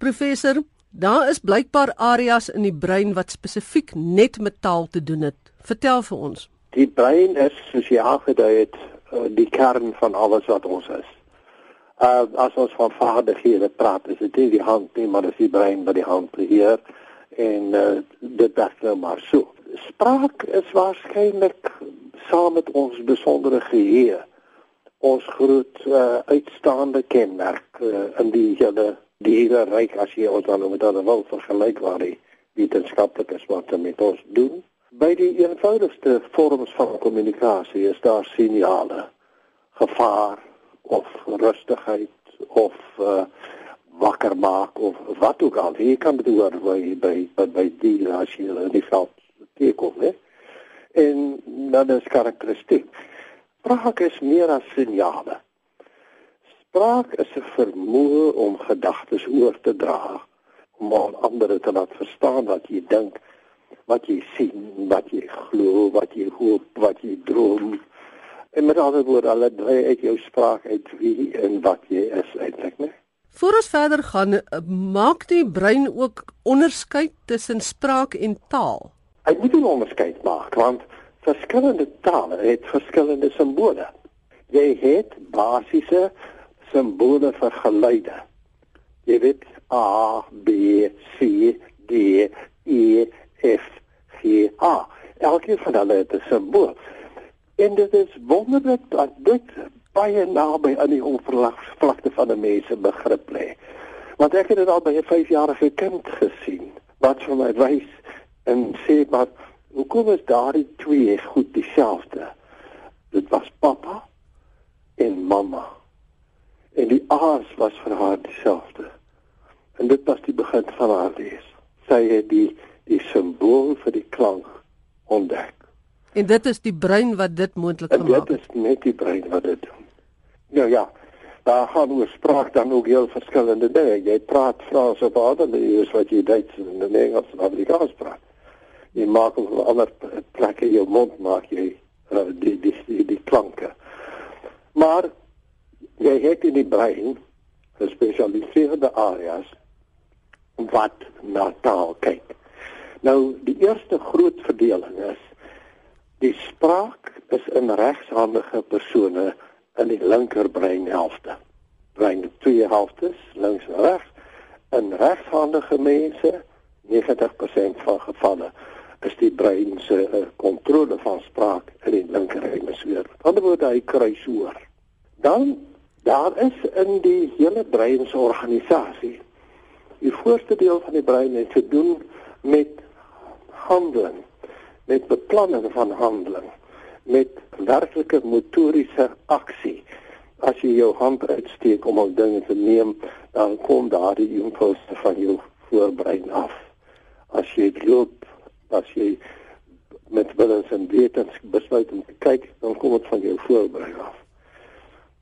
Professor, daar is blykbaar areas in die brein wat spesifiek net met taal te doen het. Vertel vir ons. Die brein is soos jy aangedui het, eh, die kern van alles wat ons is. Uh as ons van vaardighede praat, is dit nie die hand nie, maar dis die brein wat die hand beheer en uh, dit werk nou maar so. Spraak is waarskynlik saam met ons besondere geheue ons groot uh, uitstaande kenmerk uh, in die hele diere ryk as jy ons dan met hulle wil vergelyk waar die wetenskaplikes wat met ons doen. By die eenvoudigste vorms van kommunikasie is daar signale, gevaar of rustigheid of uh, wakker maak of wat ook al. Jy kan dit hoor by by by, by diere as jy hulle in die veld teekom, hè. En dan is karakteristiek. Spraak is meer as signale. Spraak is 'n vermoë om gedagtes oor te dra, om aan ander te laat verstaan wat jy dink, wat jy sien, wat jy glo, wat jy hoop, wat jy droom. En met ander woorde, hulle dry uit jou spraak uit wie en wat jy is eintlik, né? Voor ons verder gaan, maak die brein ook onderskeid tussen spraak en taal. Hy moet 'n onderskeid maak want verskillende tale het verskillende simbole. Jy het basiese simbole vir geluide. Jy weet A, B, C, D, E, F, G, H. Elke van hulle het 'n simbool. En dit is wonderlik dat dit baie naby aan die oppervlakte van 'n mens se begrip lê. Want ek het dit al by 'n 5-jarige kind gesien wat vir my wys en sê maar hoekom is daardie twee goed dieselfde? Dit was pappa en mamma en die aas was vir haar dieselfde. En dit was die begin van haar lees. Sy het die die simbool vir die klank ontdek. En dit is die brein wat dit moontlik gemaak het. Dit is net die brein wat dit doen. Nou ja, daar gaan oor spraak dan ook heel verskillende dinge. Jy praat Frans of ander is wat jy Duits en Engels en Afrikaans praat. Jy maak op ander plekke jou mond maak jy uh, die, die die die klanke. Maar jy het in die brein gespesialiseerde areas wat na taal kyk. Nou die eerste groot verdeling is die spraak is in regshandige persone in die linkerbreinhelfte. Brein twee helftes, links en regs. In regshandige mense 90% van gevalle is die brein se uh, kontrole van spraak in die linkerhemisfeer. Aan die ander woorde hy kruis oor. Dan Daar is in die hele breinsorganisasie die voorste deel van die brein het te doen met handeling, met beplanning van handeling, met werklike motoriese aksie. As jy jou hand uitsteek om 'n ding te neem, dan kom daardie impulse van jou voorbrein af. As jy loop, as jy met willens en wetens besluit om te kyk, dan kom dit van jou voorbrein af.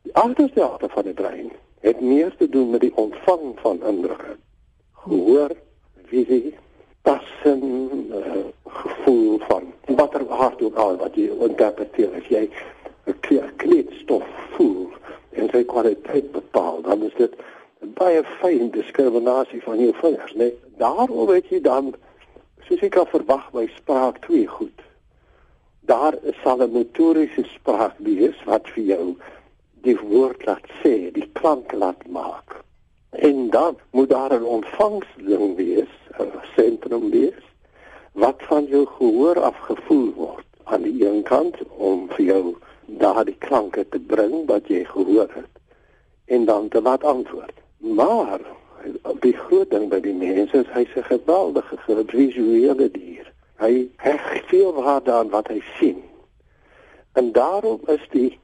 Die agterste helfte van die brein het meer te doen met die ontvang van indrukke. Gehoor, visie, tassen, uh, gevoel van watter hart ook al wat jy interpreteer. As jy 'n kleedstof voel en sy kwaliteit bepaal, dan is dit baie fyn diskriminasie van jou vingers, né? Nee? Daarom weet jy dan soos ek kan verwag by spraak twee goed. Daar sal 'n motoriese spraak wees wat vir jou die woord laat sê, die klank laat maak. En dan moet daar 'n ontvangsding wees, 'n sentrum wees wat van jou gehoor afgevoer word aan die een kant om vir jou daardie klanke te bring wat jy gehoor het en dan te laat antwoord. Maar die groot ding by die mense is hy's 'n geweldige visuele dier. Hy heg veel waarde aan wat hy sien. En daarom is die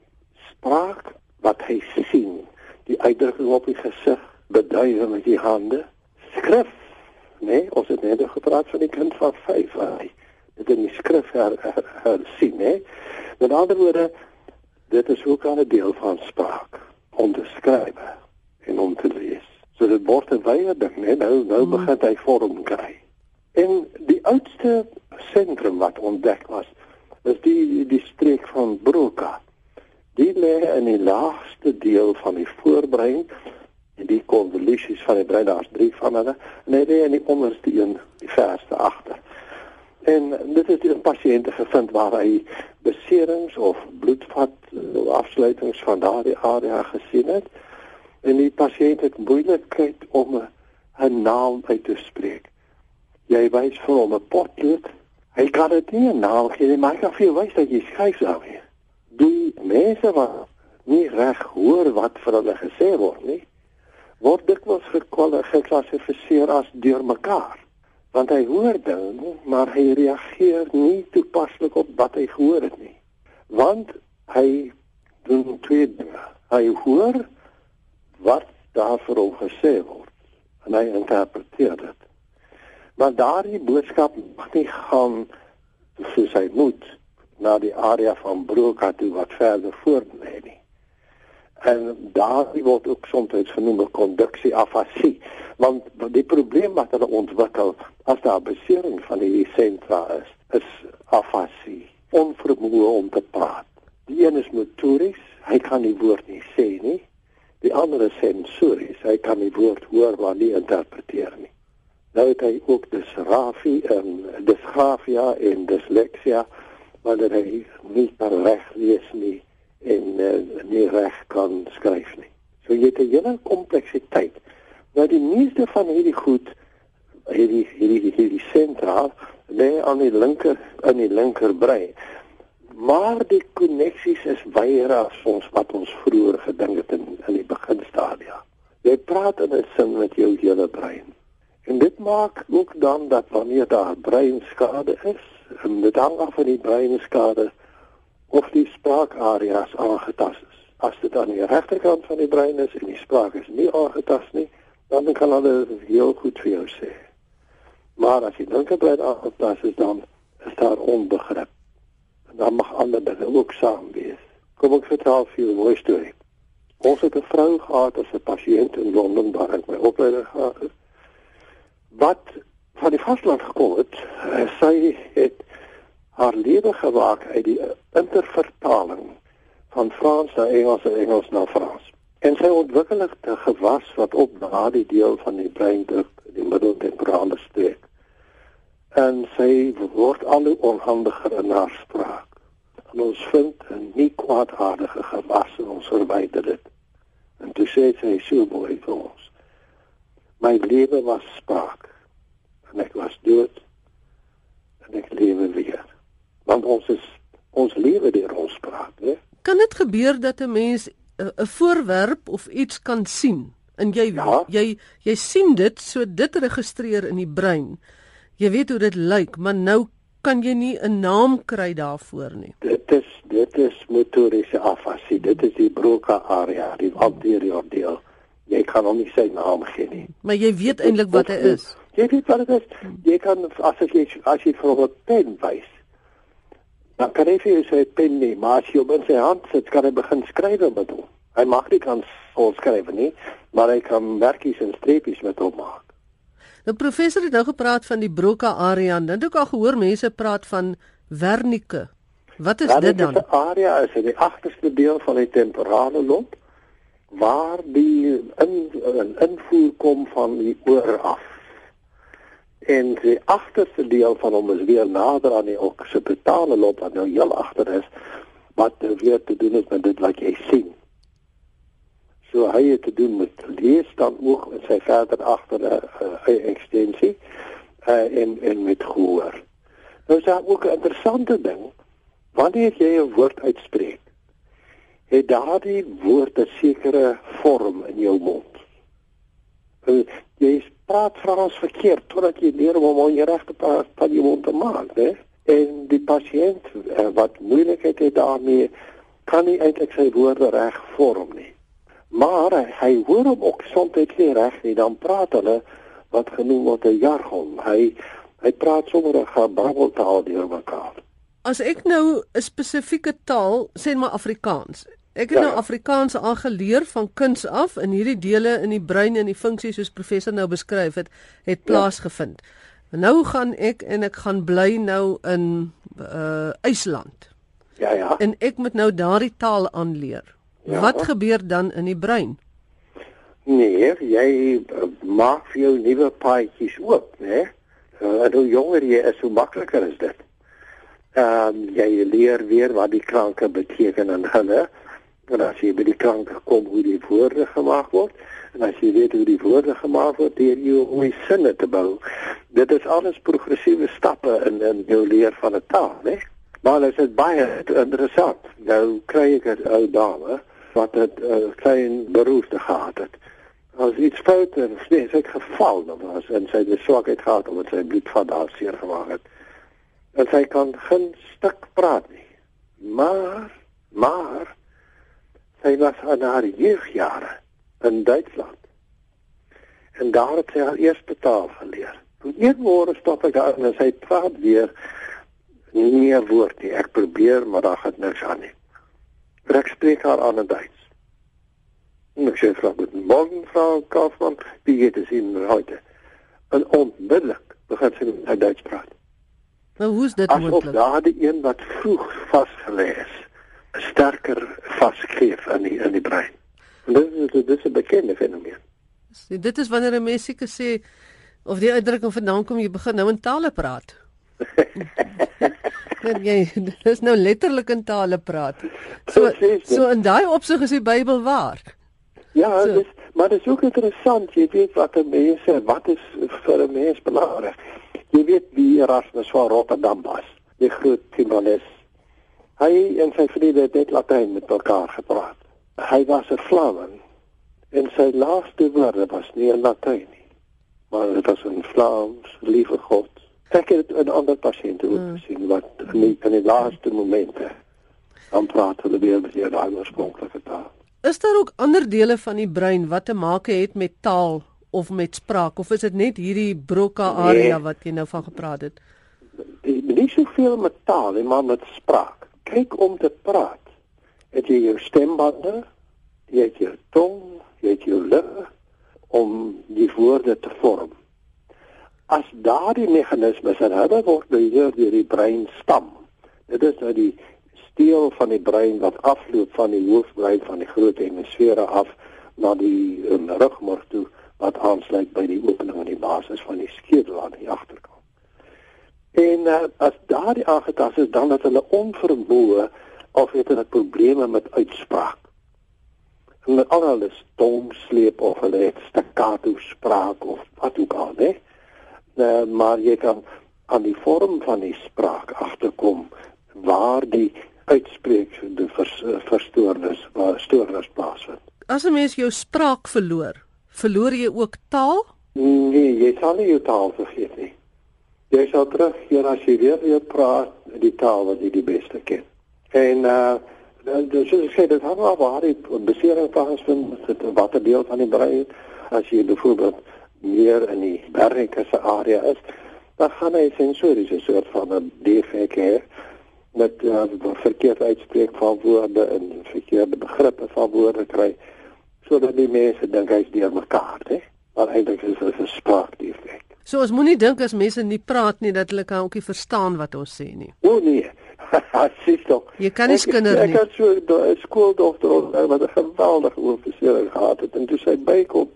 spraak wat hy sien, die uitdrukking op die gesig, beduie met die hande, skrif, nee, ons het net gepraat van die kind van 5, hy dit in die skrif her, her, her sien, nee. Met ander woorde, dit is ook 'n deel van spraak om te skryf en om te lees. So dit word 'n wye ding, nee, nou nou mm. begin hy vorm kry. En die oudste sentrum wat ontdek was, is die die streek van Broca. Die lê in die laagste deel van die voorbrein En die konvolusies van die brein daar's drie van hulle en hy lê in die onderste een, die verste agter. En dit is in pasiënte gevind waar hy beserings of bloedvat eh, afsluitings van daardie area gesien het. En die pasiënt het moeilikheid om 'n naam uit te spreek. Jy wys vir hom 'n potlood. Hy kan dit nie 'n naam gee nie, maar hy kan vir jou wys dat jy skryf daarmee. Die mense wat nie reg hoor wat vir hulle gesê word nie, word dikwels geklassifiseer as deurmekaar want hy hoor dinge, maar hy reageer nie toepaslik op wat hy gehoor het nie. Want hy doen twee dinge. Hy hoor wat daar vir hom gesê word en hy interpreteer dit. Maar daardie boodskap mag nie gaan soos hy moet na die area van Broca toe wat verder voortbly nie. En daar word ook soms genoem konduksie afasie want die probleem wat hulle ontwikkel as daar besering van die sentra is is afasie onvermoë om te praat. Die een is motories hy kan nie woord nie sê nie. Die ander is sensories hy kan nie woord hoor maar nie interpreteer nie. Nou het hy ook dysrafie en dysgrafia en dysleksia wanneer hy nie kan reg lees nie en uh, nie reg kan skryf nie so jy het 'n hele kompleksiteit Nou die meeste van hierdie goed hierdie hierdie hierdie sentraal lê aan die linker in die linker brein. Maar die koneksies is wyer as ons wat ons vroeër gedink het in in die beginstadia. Jy praat in 'n sin met jou hele brein. En dit maak ook dan dat wanneer daar breinskade is, hang af van die breinskade of die spraakareas aangetast is. As dit aan die regterkant van die brein is en die spraak is nie aangetast nie, dan kan hulle heel goed vir jou sê. Maar dink dat dit aangepas is dan is daar onbegrip. En dan mag ander dinge ook saam wees. Kom ek vertel vir jou 'n mooi storie. Ons het 'n vrou gehad as 'n pasiënt in Londen waar ek my opleiding gehad het. Wat van die vasteland gekom het, eh, sy het haar lewe gewaak uit die intervertaling van Frans na Engels en Engels na Frans. En sy ontwikkel 'n gewas wat op daardie deel van die brein druk, die middeltemporale streek. En sy word al hoe onhandiger in haar spraak. En ons vind 'n nie kwaadaardige gewas en ons verwyder dit. En toe sê sy so mooi vir ons. My lewe was spraak. En ek was dood. En ek lewe weer. Want ons is ons lewe deur ons spraak, né? Kan dit gebeur dat 'n mens 'n voorwerp of iets kan sien en jy ja. jy jy sien dit so dit registreer in die brein. Jy weet hoe dit lyk, maar nou kan jy nie 'n naam kry daarvoor nie. Dit is dit is motoriese afasie. Dit is die Broca area, die anterior deel. Jy kan hom nie sy naam gee nie. Maar jy weet eintlik wat hy is. Jy weet wat dit is. Jy kan as jy as jy vir 'n pen wys Dan kan hy vir sy pen nie, maar as jy hom in sy hand sit, kan hy begin skryf met hom. Hy mag nie kan skryf nie, maar hy kan merkies en streepies met hom maak. Nou professor het nou gepraat van die Broca area en dan ook al gehoor mense praat van Wernicke. Wat is Wernicke dit dan? Die area is in die agterste deel van die temporale lob waar die in, in invoer kom van die oor af en die agterste deel van hom is weer nader aan die occipitale lob wat nou heel agter is wat nou weer te doen het met dit wat jy sien. So hy het te doen met lees dan ook met sy verder agter 'n uh, ekstensie uh, en en met gehoor. Nou is daar ook 'n interessante ding wanneer jy 'n woord uitspreek het daardie woord 'n sekere vorm in jou mond. Jy praat Frans verkeerd totdat jy leer om om jy reg te praat van jou mond te maak, hè? En die pasiënt uh, wat moeilikheid het daarmee kan nie eintlik sy woorde reg vorm nie. Maar hy hoor hom ook soms nie reg nie, dan praat hulle wat genoem word 'n jargon. Hy hy praat sommer 'n gebabbeltaal deur mekaar. As ek nou 'n spesifieke taal, sê maar Afrikaans, Ek het ja, nou ja. Afrikaans aangeleer van kuns af in hierdie dele in die brein en die funksies soos professor nou beskryf het, het ja. plaasgevind. Ja. Nou gaan ek en ek gaan bly nou in uh IJsland. Ja ja. En ek moet nou daardie taal aanleer. Ja. Wat gebeur dan in die brein? Nee, jy uh, maak vir jou nuwe paadjies oop, né? Uh, hoe jonger jy is, hoe makliker is dit. Ehm um, jy leer weer wat die klanke beteken en hulle en as jy by die klanke kom hoe die woorde gemaak word en as jy weet hoe die woorde gemaak word deur jou om die sinne te bou. Dit is alles progressiewe stappe in in jou leer van 'n taal, né? Maar dit is baie interessant. Nou kry ek 'n ou dame wat 'n uh, klein beroerte gehad het as iets fout en sy het geval dan was en sy het swakheid gehad omdat sy bloed van daar seer gemaak het. En sy kan geen stuk praat nie. Maar maar sy was aan haar jeugjare in Duitsland. En daar het sy haar eerste taal geleer. Toe een môre stop ek daar en sy praat weer nie meer woord nie. Ek probeer, maar daar gaan niks aan nie. Ek spreek haar aan in Duits. En ek sê vir haar, "Morgen, Frau Kaufmann, wie geht es Ihnen heute?" En onmiddellik begin sy met Duits praat. Nou hoe's dit moontlik? Asof daardie een wat vroeg vasgelê is, sterker vaskleef in die in die brein. En dit is dit is 'n bekende fenomeen. Sê dit is wanneer 'n mens seker sê of die uitdrukking vandaan kom jy begin nou in tale praat. Net jy dis nou letterlik in tale praat. So so in daai opsig is die Bybel waar. Ja, so. dis maar dit is ook interessant, jy weet wat mense, wat is vir 'n mens belangrik. Jy weet wie Erasmus van Rotterdam was, die groot humanis. Hy en sy vriende het net Latyn met mekaar gepraat. Hy was 'n Vlaming en sy laaste woorde was nie in Latyn nie, maar dit was in Vlaams, liewe God. Ek het 'n ander pasiënt ook hmm. gesien wat in die, in die laaste momente aan praat hulle weer met die oorspronkelijke taal. Is daar ook ander dele van die brein wat te maak het met taal of met spraak of is dit net hierdie Broca area nee. wat jy nou van gepraat het? Nie soveel met taal, maar met spraak. Kyk om te praat. Het jy jou stembande, jy het jou tong, jy het jou lippe om die woorde te vorm. As daardie meganismes hulle word beheer deur die breinstam. Dit is nou die steel van die brein wat afloop van die hoofbrein van die groot hemisfere af na die um, rugmurg toe wat aansluit by die opening aan die basis van die skedel aan die agterkant. En uh, as daardie aangetast is dan dat hulle onvermoë of het hulle probleme met uitspraak. En met al hulle stomsleep of hulle het staccato spraak of wat ook al, hè. Uh, maar jy kan aan die vorm van die spraak agterkom waar die uitspreek die vers, verstoornis waar stoornis plaasvind. As 'n mens jou spraak verloor, verloor jy ook taal? Nee, jy sal nie jou taal vergeet. Jy sal terugkeer as jy weer weer praat die taal wat jy die beste ken. En uh dus ek sê dit hang af waar die besering plaasvind, dit watter deel van die brein as jy byvoorbeeld meer in die bergkesse area is, dan gaan hy sensoriese soort van 'n defek hê met uh, verkeerd uitspreek van woorde en verkeerde begrippe van woorde kry sodat die mense dink hy's deur mekaar, hè. Maar eintlik is dit 'n spraakdefek. So ons moenie dink as mense nie praat nie dat hulle kan ook nie verstaan wat ons sê nie. O nee. Sis tog. Jy kan nie skinder nie. Ek het so 'n skooldogter wat 'n geweldige oorversiering gehad het en toe sy bykom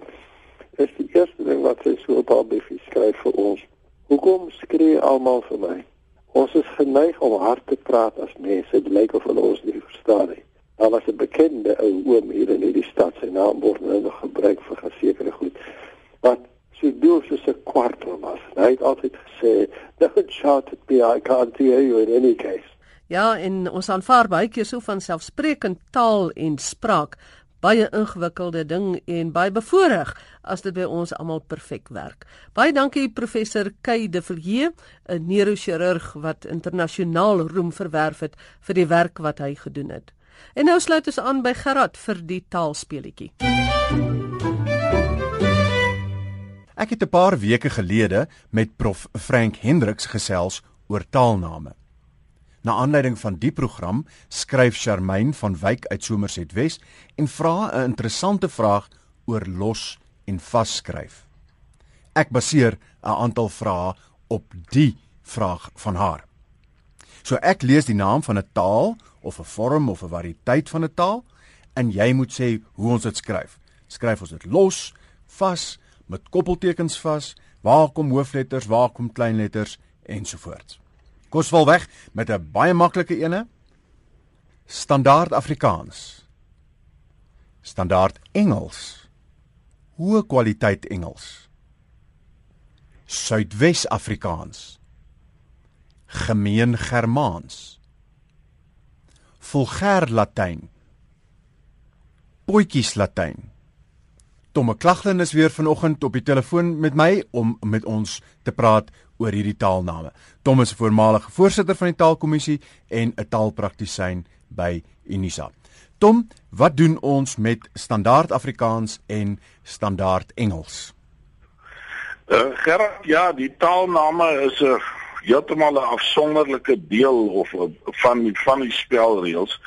is die eerste ding wat sy so op haar briefie skryf vir ons. Hoekom skree almal vir my? Ons is geneig om hard te praat as mense. Dit lyk of hulle ons nie verstaan nie. Daar was 'n bekende ou oom hier in die stad. Sy naam word nou nog gebruik vir gesekerde goed. Wat sy doof soos 'n kwartel was. Hy het altyd gesê, "Don't shout at me, I can't hear you in any case." Ja, en ons aanvaar baie keer so van selfsprekend taal en spraak baie ingewikkelde ding en baie bevoorreg as dit by ons almal perfek werk. Baie dankie professor Kay de Villiers, 'n neurochirurg wat internasionaal roem verwerf het vir die werk wat hy gedoen het. En nou sluit ons aan by Gerard vir die taalspeletjie. Ek het 'n paar weke gelede met prof Frank Hendriks gesels oor taalname. Na aanleiding van die program skryf Charmaine van Wyk uit Somerset Wes en vra 'n interessante vraag oor los en vasskryf. Ek baseer 'n aantal vrae op die vraag van haar. So ek lees die naam van 'n taal of 'n vorm of 'n variëteit van 'n taal en jy moet sê hoe ons dit skryf. skryf ons dit los, vas, met koppeltekens vas, waar kom hoofletters, waar kom kleinletters ensovoorts. Kos val weg met 'n baie maklike ene. Standaard Afrikaans. Standaard Engels. Hoë kwaliteit Engels. Suidwes Afrikaans. Gemeen Germaans. Vulgêr Latyn. Potjies Latyn. Tomme Klagten is weer vanoggend op die telefoon met my om met ons te praat oor hierdie taalname. Tom is 'n voormalige voorsitter van die taalkommissie en 'n taalpraktisyn by Unisa. Tom, wat doen ons met standaard Afrikaans en standaard Engels? Uh, Gerard, ja, die taalname is 'n heeltemal 'n afsonderlike deel of van van die spelreëls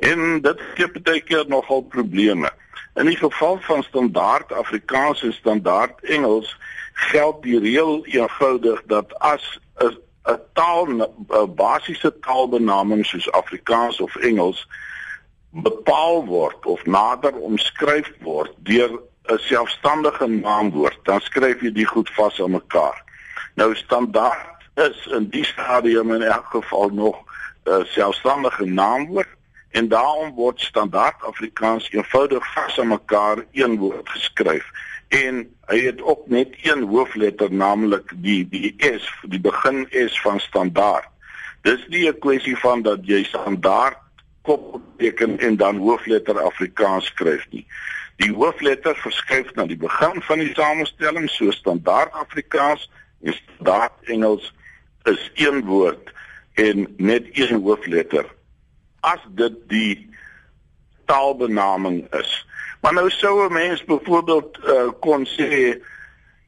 en dit gee baie keer nogal probleme. In die geval van standaard Afrikaans en standaard Engels geld die reël eenvoudig dat as 'n 'n taal 'n basiese taalbenaming soos Afrikaans of Engels bepaal word of nader omskryf word deur 'n selfstandige naamwoord, dan skryf jy die goed vas aan mekaar. Nou standaard is in die stadium in elk geval nog 'n selfstandige naamwoord en daarom word standaard Afrikaans eenvoudig vas aan mekaar een woord geskryf en hy het ook net een hoofletter naamlik die die S die begin S van standaard. Dis nie 'n kwessie van dat jy standaard kopteken en dan hoofletter Afrikaans skryf nie. Die hoofletter verskuif na die begin van die samestelling so standaard Afrikaans en standaard Engels is een woord en net een hoofletter. As dit die taalbenaming is. Maar nou sou 'n mens byvoorbeeld uh, kon sê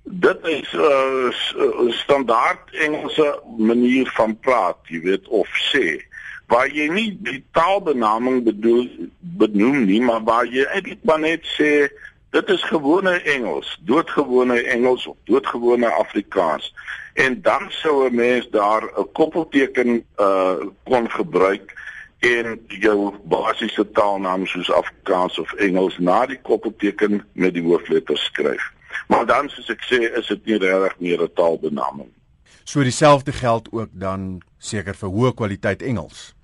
dit is 'n uh, uh, standaard Engelse manier van praat, jy weet of sê waar jy nie die taalbenaming bedoel benoem nie, maar waar jy eintlik maar net sê dit is gewone Engels, doodgewone Engels of doodgewone Afrikaans. En dan sou 'n mens daar 'n koppelteken uh kon gebruik en jou basiese taalnaam soos Afrikaans of Engels na die koppelteken met die hoofletters skryf. Maar dan soos ek sê, is dit nie regtig meer 'n taalbenaming. So dieselfde geld ook dan seker vir hoë kwaliteit Engels.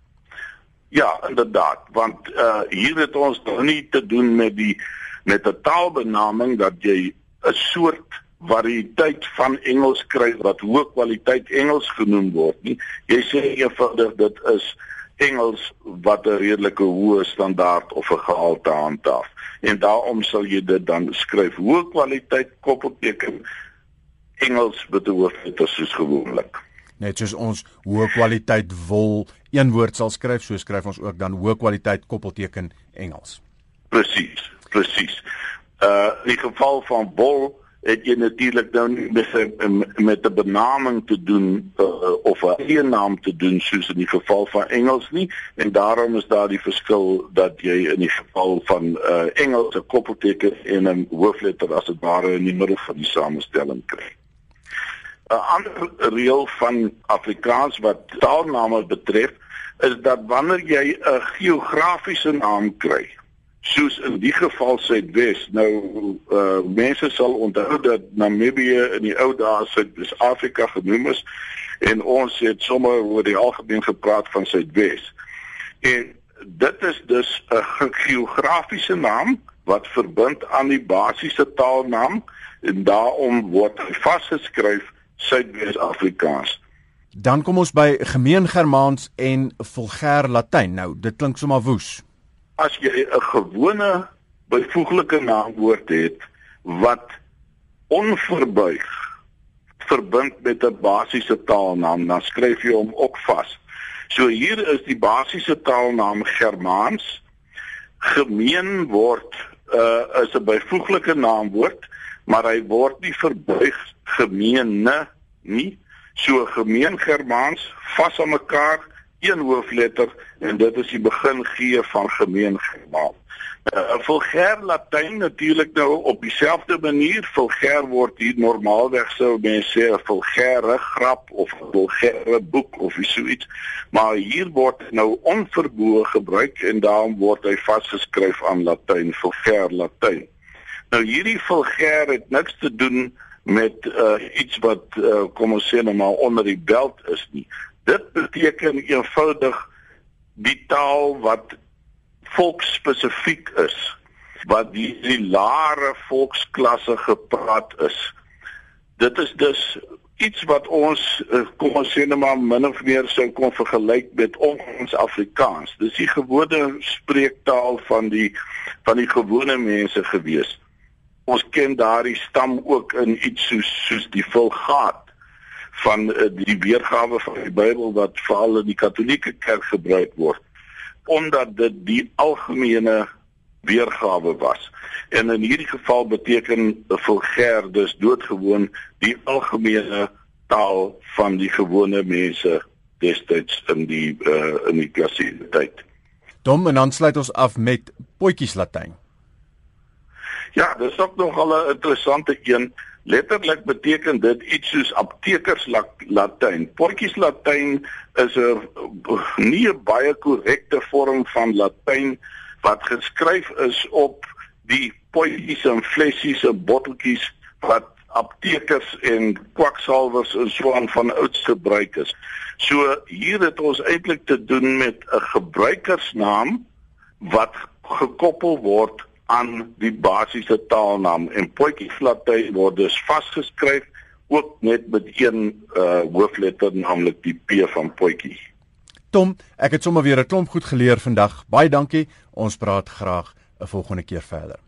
Ja, inderdaad, want uh hier het ons dan nie te doen met die met 'n taalbenaming dat jy 'n soort variëteit van Engels kry wat hoë kwaliteit Engels genoem word nie. Jy sê eenvoudig dit is Engels wat 'n redelike hoë standaard of 'n gehalte handhaaf. En daarom sal jy dit dan skryf hoë kwaliteit koppelteken Engels met 'n hoofletter soos gewoonlik. Net soos ons hoë kwaliteit wol een woord sal skryf, so skryf ons ook dan hoë kwaliteit koppelteken Engels. Presies, presies. Uh in die geval van wol het jy natuurlik nou met 'n met 'n benaming te doen uh, of 'n eie naam te doen soos in die geval van Engels nie en daarom is daar die verskil dat jy in die geval van uh, Engels 'n koppelteken en 'n hoofletter as dit ware in die middel van die samestelling kry. 'n Ander reël van Afrikaans wat taalname betref is dat wanneer jy 'n geografiese naam kry soos in die geval Suidwes nou uh mense sal onthou dat Namibië in die ou dae Suid-Afrika genoem is en ons het sommer oor die algemeen gepraat van Suidwes. En dit is dus 'n geografiese naam wat verbind aan die basiese taalnaam en daarom word vasgeskryf Suidwes-Afrikaans. Dan kom ons by gemeen Germaans en vulgêr Latyn. Nou, dit klink sommer woes as jy 'n gewone byvoeglike naamwoord het wat onverbuig verbind met 'n basiese taalnaam, dan skryf jy hom ook vas. So hier is die basiese taalnaam Germaans gemeen word uh is 'n byvoeglike naamwoord, maar hy word nie verbuig gemeene nie. So gemeen Germaans vas aan mekaar een hoofletter en dit is die begin gee van gemeenskap. Uh, vulgêr Latyn natuurlik nou op dieselfde manier vulgêr word hier normaalweg sou mense sê 'n vulgêre grap of 'n vulgêre boek of so iets maar hier word nou onverboë gebruik en daarom word hy vasgeskryf aan Latyn vulgêr Latyn Nou hierdie vulgêr het niks te doen met uh, iets wat uh, kom ons sê nou maar onder die belt is nie. Dit beteken eenvoudig die taal wat volksspesifiek is wat die, die laere volksklasse gepraat is. Dit is dus iets wat ons eh, kom ons sê net maar min of meer sou kon vergelyk met ons Afrikaans. Dis die gewone spreektaal van die van die gewone mense gewees. Ons ken daardie stam ook in iets soos soos die Vulgaat van uh, die weergawe van die Bybel wat veral in die Katolieke Kerk gebruik word omdat dit die algemene weergawe was. En in hierdie geval beteken vulgêr dus doodgewoon die algemene taal van die gewone mense destyds in die uh, in die klassieke tyd. Dom en dan sluit ons af met potjies Latyn. Ja, dis ook nog 'n interessante een. Letterlik beteken dit iets soos aptekers Latyn. Potjies Latyn is 'n nie 'n baie korrekte vorm van Latyn wat geskryf is op die potjies en flessies en botteltjies wat aptekers en kwaksalvers en so aan van ouds gebruik is. So hier het ons eintlik te doen met 'n gebruikersnaam wat gekoppel word aan die basiese taalnaam en potjies Latyn word dus vasgeskryf ook net met een uh hoofletter naamlik die P van potjie. Tom, ek het sommer weer 'n klomp goed geleer vandag. Baie dankie. Ons praat graag 'n volgende keer verder.